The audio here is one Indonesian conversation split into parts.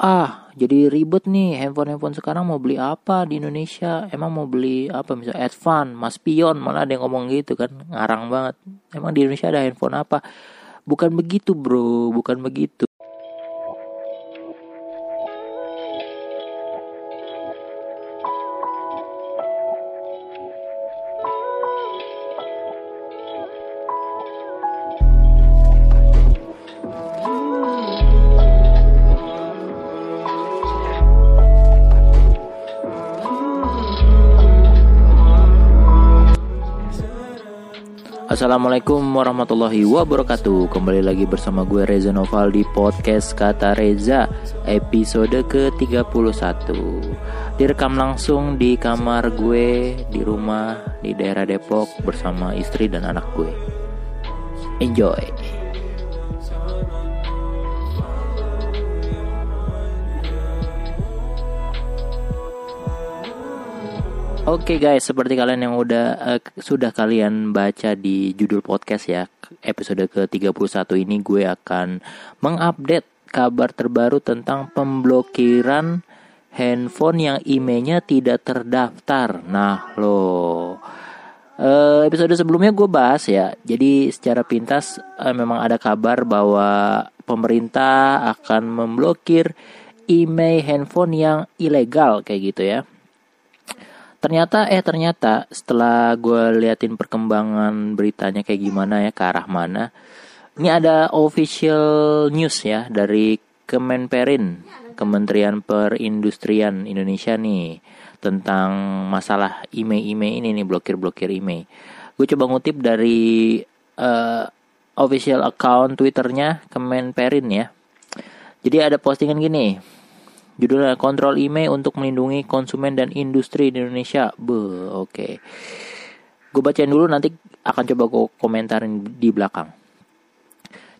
ah jadi ribet nih handphone handphone sekarang mau beli apa di Indonesia? Emang mau beli apa misalnya Advan Mas Pion malah ada yang ngomong gitu kan ngarang banget. Emang di Indonesia ada handphone apa? Bukan begitu bro bukan begitu Assalamualaikum warahmatullahi wabarakatuh. Kembali lagi bersama gue Reza Noval di podcast Kata Reza Episode ke-31 Direkam langsung di kamar gue Di rumah di daerah Depok Bersama istri dan anak gue. Enjoy Oke okay guys, seperti kalian yang udah uh, sudah kalian baca di judul podcast ya, episode ke-31 ini gue akan mengupdate kabar terbaru tentang pemblokiran handphone yang emailnya tidak terdaftar. Nah, lo uh, episode sebelumnya gue bahas ya. Jadi secara pintas uh, memang ada kabar bahwa pemerintah akan memblokir email handphone yang ilegal kayak gitu ya ternyata eh ternyata setelah gue liatin perkembangan beritanya kayak gimana ya ke arah mana ini ada official news ya dari Kemenperin Kementerian Perindustrian Indonesia nih tentang masalah email-email ini nih blokir-blokir email gue coba ngutip dari uh, official account twitternya Kemenperin ya. Jadi ada postingan gini Judulnya Kontrol Email untuk melindungi konsumen dan industri di Indonesia. Be, oke. Okay. Gue bacain dulu nanti akan coba gue komentarin di belakang.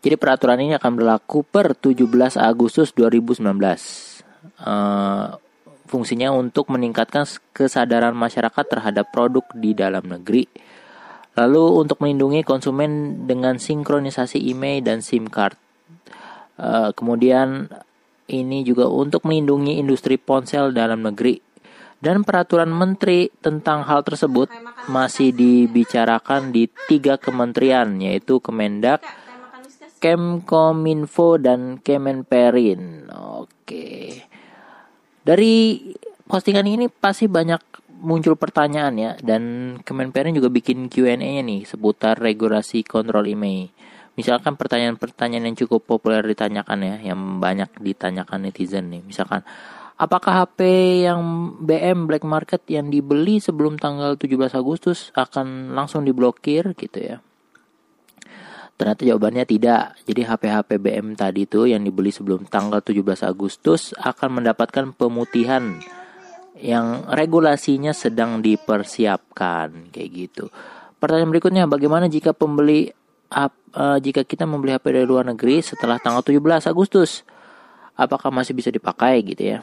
Jadi peraturan ini akan berlaku per 17 Agustus 2019. Uh, fungsinya untuk meningkatkan kesadaran masyarakat terhadap produk di dalam negeri. Lalu untuk melindungi konsumen dengan sinkronisasi email dan SIM card. Uh, kemudian ini juga untuk melindungi industri ponsel dalam negeri. Dan peraturan menteri tentang hal tersebut masih dibicarakan di tiga kementerian, yaitu Kemendak, Kemkominfo, dan Kemenperin. Oke. Dari postingan ini pasti banyak muncul pertanyaan ya dan Kemenperin juga bikin Q&A-nya nih seputar regulasi kontrol email. Misalkan pertanyaan-pertanyaan yang cukup populer ditanyakan ya, yang banyak ditanyakan netizen nih. Misalkan, apakah HP yang BM black market yang dibeli sebelum tanggal 17 Agustus akan langsung diblokir gitu ya? Ternyata jawabannya tidak. Jadi HP-HP BM tadi itu yang dibeli sebelum tanggal 17 Agustus akan mendapatkan pemutihan yang regulasinya sedang dipersiapkan kayak gitu. Pertanyaan berikutnya, bagaimana jika pembeli uh, jika kita membeli HP dari luar negeri setelah tanggal 17 Agustus, apakah masih bisa dipakai gitu ya?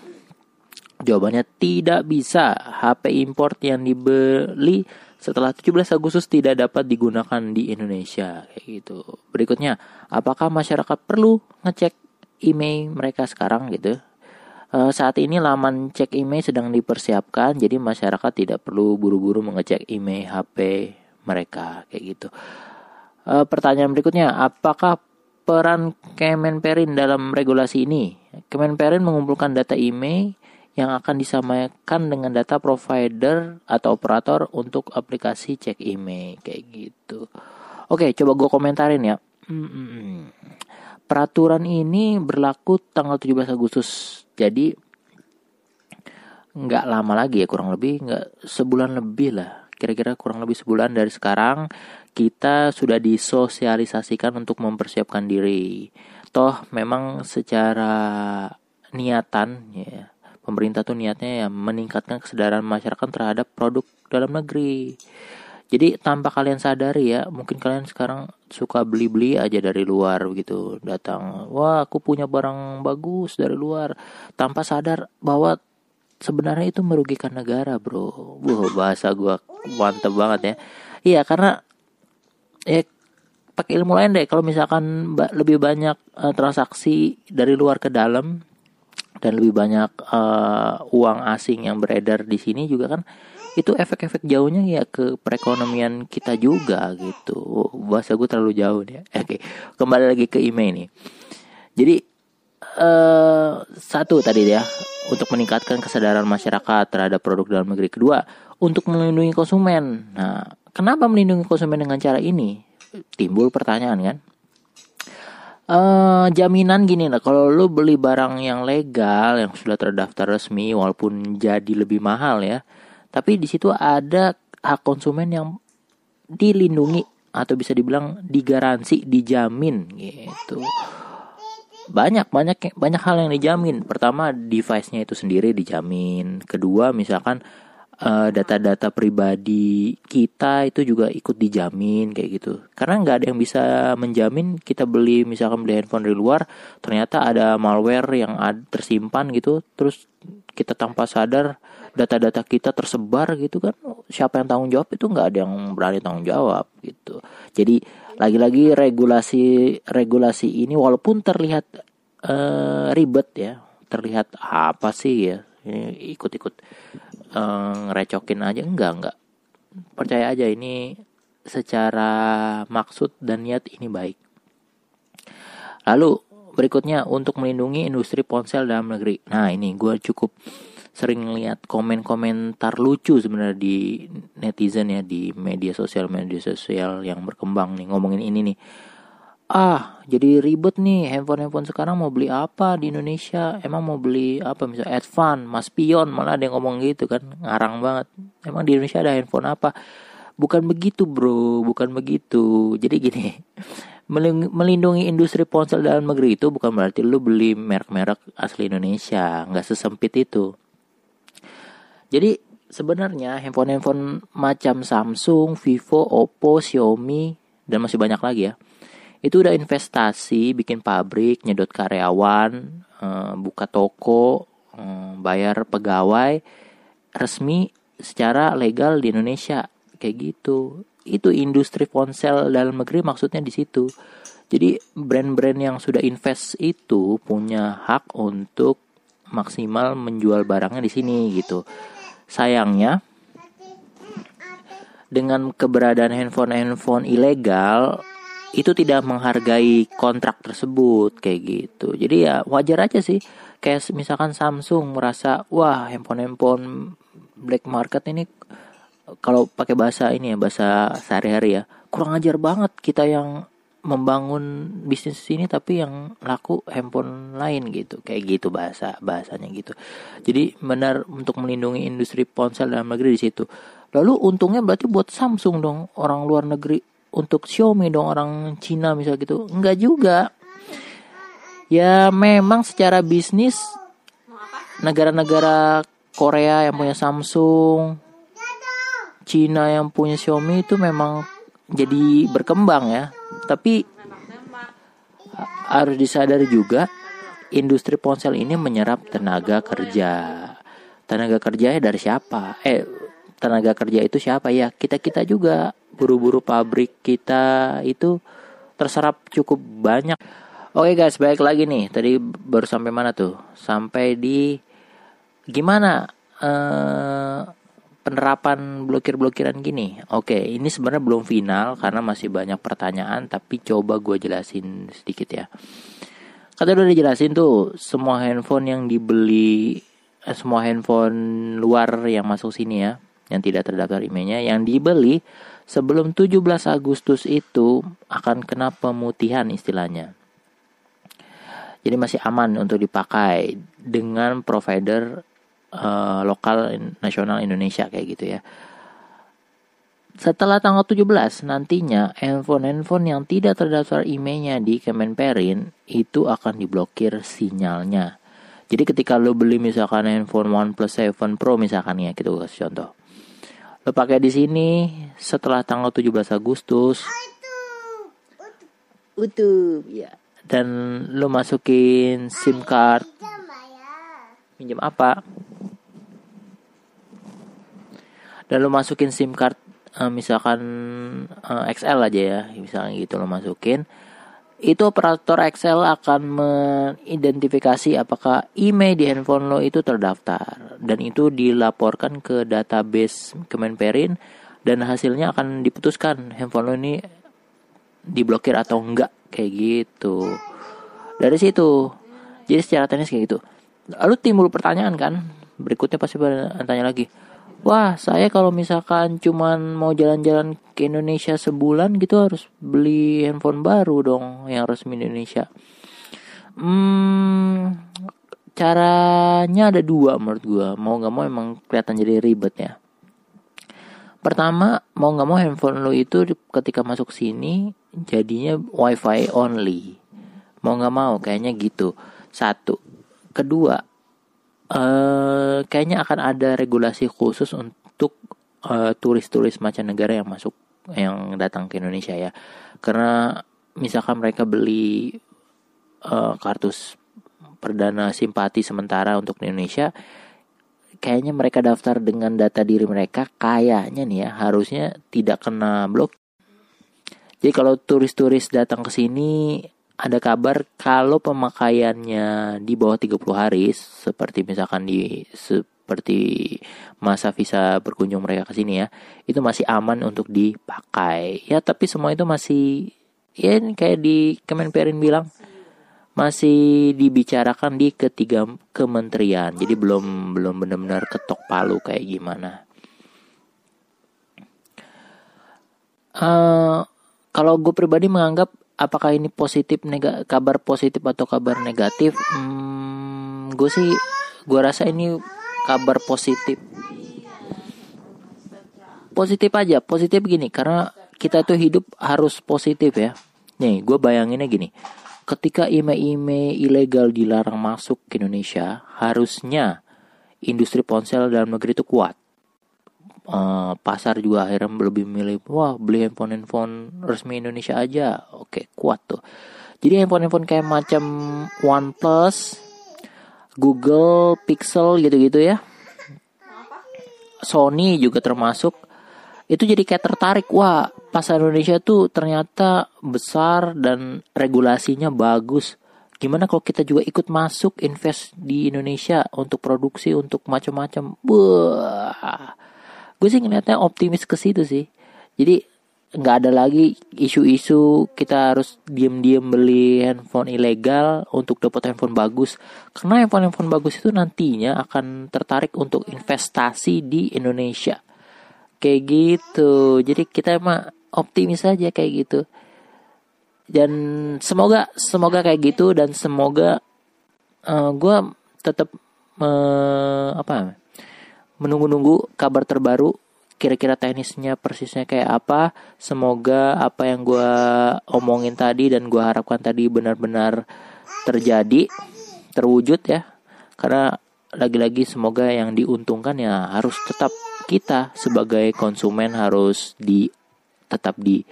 Jawabannya tidak bisa. HP import yang dibeli setelah 17 Agustus tidak dapat digunakan di Indonesia kayak gitu. Berikutnya, apakah masyarakat perlu ngecek email mereka sekarang gitu? Uh, saat ini laman cek email sedang dipersiapkan, jadi masyarakat tidak perlu buru-buru mengecek email HP mereka kayak gitu. E, pertanyaan berikutnya, apakah peran Kemenperin dalam regulasi ini? Kemenperin mengumpulkan data email yang akan disamakan dengan data provider atau operator untuk aplikasi cek email kayak gitu. Oke, coba gue komentarin ya. Peraturan ini berlaku tanggal 17 Agustus. Jadi nggak lama lagi ya kurang lebih nggak sebulan lebih lah kira-kira kurang lebih sebulan dari sekarang kita sudah disosialisasikan untuk mempersiapkan diri. Toh memang secara niatan ya pemerintah tuh niatnya ya meningkatkan kesadaran masyarakat terhadap produk dalam negeri. Jadi tanpa kalian sadari ya, mungkin kalian sekarang suka beli-beli aja dari luar gitu, datang, wah aku punya barang bagus dari luar, tanpa sadar bahwa sebenarnya itu merugikan negara, bro. Wah bahasa gua mantep banget ya. Iya karena eh pakai ilmu lain deh kalau misalkan lebih banyak uh, transaksi dari luar ke dalam dan lebih banyak uh, uang asing yang beredar di sini juga kan itu efek-efek jauhnya ya ke perekonomian kita juga gitu bahasa gue terlalu jauh deh oke kembali lagi ke email ini jadi uh, satu tadi ya untuk meningkatkan kesadaran masyarakat terhadap produk dalam negeri. Kedua untuk melindungi konsumen. Nah kenapa melindungi konsumen dengan cara ini? Timbul pertanyaan kan? Uh, jaminan gini lah kalau lu beli barang yang legal yang sudah terdaftar resmi walaupun jadi lebih mahal ya tapi di situ ada hak konsumen yang dilindungi atau bisa dibilang digaransi dijamin gitu banyak banyak banyak hal yang dijamin. Pertama device-nya itu sendiri dijamin. Kedua misalkan uh, data-data pribadi kita itu juga ikut dijamin kayak gitu. Karena nggak ada yang bisa menjamin kita beli misalkan beli handphone dari luar ternyata ada malware yang ad, tersimpan gitu terus kita tanpa sadar data-data kita tersebar gitu kan siapa yang tanggung jawab itu nggak ada yang berani tanggung jawab gitu. Jadi lagi-lagi regulasi regulasi ini walaupun terlihat uh, ribet ya terlihat apa sih ya ikut-ikut uh, ngerecokin aja enggak enggak. Percaya aja ini secara maksud dan niat ini baik. Lalu berikutnya untuk melindungi industri ponsel dalam negeri. Nah ini gue cukup sering lihat komen-komentar lucu sebenarnya di netizen ya di media sosial media sosial yang berkembang nih ngomongin ini nih. Ah jadi ribet nih handphone handphone sekarang mau beli apa di Indonesia? Emang mau beli apa? Misalnya Advan Mas Pion malah ada yang ngomong gitu kan ngarang banget. Emang di Indonesia ada handphone apa? Bukan begitu bro bukan begitu. Jadi gini melindungi industri ponsel dalam negeri itu bukan berarti lu beli merek-merek asli Indonesia. Nggak sesempit itu. Jadi sebenarnya handphone-handphone macam Samsung, Vivo, Oppo, Xiaomi dan masih banyak lagi ya itu udah investasi bikin pabrik nyedot karyawan uh, buka toko uh, bayar pegawai resmi secara legal di Indonesia. Kayak gitu itu industri ponsel dalam negeri maksudnya di situ jadi brand-brand yang sudah invest itu punya hak untuk maksimal menjual barangnya di sini gitu sayangnya dengan keberadaan handphone-handphone ilegal itu tidak menghargai kontrak tersebut kayak gitu. Jadi ya wajar aja sih. Kayak misalkan Samsung merasa wah handphone-handphone black market ini kalau pakai bahasa ini ya bahasa sehari-hari ya kurang ajar banget kita yang membangun bisnis ini tapi yang laku handphone lain gitu. Kayak gitu bahasa bahasanya gitu. Jadi benar untuk melindungi industri ponsel dalam negeri di situ. Lalu untungnya berarti buat Samsung dong orang luar negeri. Untuk Xiaomi dong orang Cina misal gitu. Enggak juga. Ya memang secara bisnis negara-negara Korea yang punya Samsung Cina yang punya Xiaomi itu memang jadi berkembang ya tapi harus disadari juga industri ponsel ini menyerap tenaga kerja tenaga kerjanya dari siapa eh tenaga kerja itu siapa ya kita kita juga buru-buru pabrik kita itu terserap cukup banyak. Oke guys, baik lagi nih. Tadi baru sampai mana tuh? Sampai di gimana uh, penerapan blokir-blokiran gini? Oke, ini sebenarnya belum final karena masih banyak pertanyaan, tapi coba gue jelasin sedikit ya. Kata udah dijelasin tuh, semua handphone yang dibeli, eh, semua handphone luar yang masuk sini ya, yang tidak terdaftar emailnya, yang dibeli sebelum 17 Agustus itu akan kena pemutihan istilahnya. Jadi masih aman untuk dipakai dengan provider uh, lokal nasional Indonesia kayak gitu ya. Setelah tanggal 17 nantinya handphone-handphone yang tidak terdaftar emailnya di Kemenperin itu akan diblokir sinyalnya. Jadi ketika lo beli misalkan handphone OnePlus 7 Pro misalkan ya gitu kasih contoh. Lo pakai di sini setelah tanggal 17 Agustus utuh ya. dan lo masukin SIM card. Minjem apa dan lo masukin SIM card uh, misalkan uh, eh, XL aja ya misalnya gitu lo masukin itu operator Excel akan mengidentifikasi apakah email di handphone lo itu terdaftar dan itu dilaporkan ke database Kemenperin dan hasilnya akan diputuskan handphone lo ini diblokir atau enggak kayak gitu. Dari situ. Jadi secara teknis kayak gitu. Lalu timbul pertanyaan kan, berikutnya pasti bertanya lagi wah saya kalau misalkan cuman mau jalan-jalan ke Indonesia sebulan gitu harus beli handphone baru dong yang resmi Indonesia. Hmm, caranya ada dua menurut gue. Mau nggak mau emang kelihatan jadi ribet ya. Pertama, mau nggak mau handphone lo itu ketika masuk sini jadinya wifi only. Mau nggak mau kayaknya gitu. Satu. Kedua, uh, kayaknya akan ada regulasi khusus untuk uh, turis-turis mancanegara yang masuk yang datang ke Indonesia ya. Karena misalkan mereka beli uh, kartu perdana simpati sementara untuk Indonesia kayaknya mereka daftar dengan data diri mereka kayaknya nih ya harusnya tidak kena blok. Jadi kalau turis-turis datang ke sini ada kabar kalau pemakaiannya di bawah 30 hari seperti misalkan di seperti masa visa berkunjung mereka ke sini ya itu masih aman untuk dipakai. Ya tapi semua itu masih ya kayak di Kemenperin bilang masih dibicarakan di ketiga kementerian. Jadi belum belum benar-benar ketok palu kayak gimana. Uh, kalau gue pribadi menganggap apakah ini positif nega kabar positif atau kabar negatif hmm, gue sih gue rasa ini kabar positif. Positif aja positif gini karena kita tuh hidup harus positif ya. Nih gue bayanginnya gini. Ketika email-email ilegal dilarang masuk ke Indonesia harusnya industri ponsel dalam negeri itu kuat uh, pasar juga akhirnya lebih milih wah beli handphone handphone resmi Indonesia aja. Oke kuat tuh. Jadi handphone handphone kayak macam OnePlus Google Pixel gitu-gitu ya. Sony juga termasuk. Itu jadi kayak tertarik wah pasar Indonesia tuh ternyata besar dan regulasinya bagus. Gimana kalau kita juga ikut masuk invest di Indonesia untuk produksi untuk macam-macam? Wah gue sih ngeliatnya optimis ke situ sih. Jadi nggak ada lagi isu-isu kita harus diem-diem beli handphone ilegal untuk dapat handphone bagus. Karena handphone handphone bagus itu nantinya akan tertarik untuk investasi di Indonesia. Kayak gitu. Jadi kita emang optimis aja kayak gitu. Dan semoga semoga kayak gitu dan semoga uh, gue tetap uh, apa menunggu-nunggu kabar terbaru kira-kira teknisnya persisnya kayak apa. Semoga apa yang gue omongin tadi dan gue harapkan tadi benar-benar terjadi terwujud ya. Karena lagi-lagi semoga yang diuntungkan ya harus tetap kita sebagai konsumen harus di tetap di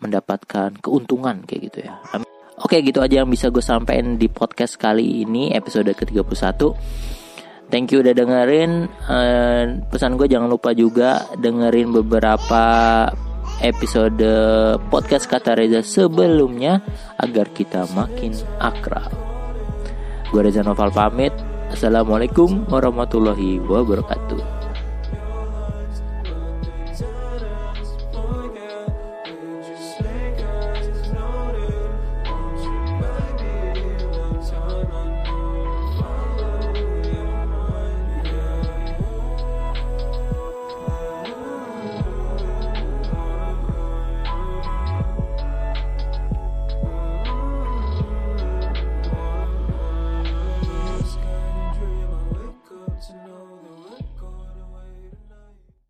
mendapatkan keuntungan kayak gitu ya. Amin. Oke gitu aja yang bisa gue sampaikan di podcast kali ini episode ke-31 Thank you udah dengerin. Uh, pesan gue jangan lupa juga dengerin beberapa episode podcast kata Reza sebelumnya agar kita makin akrab. Gue Reza Noval pamit. Assalamualaikum warahmatullahi wabarakatuh.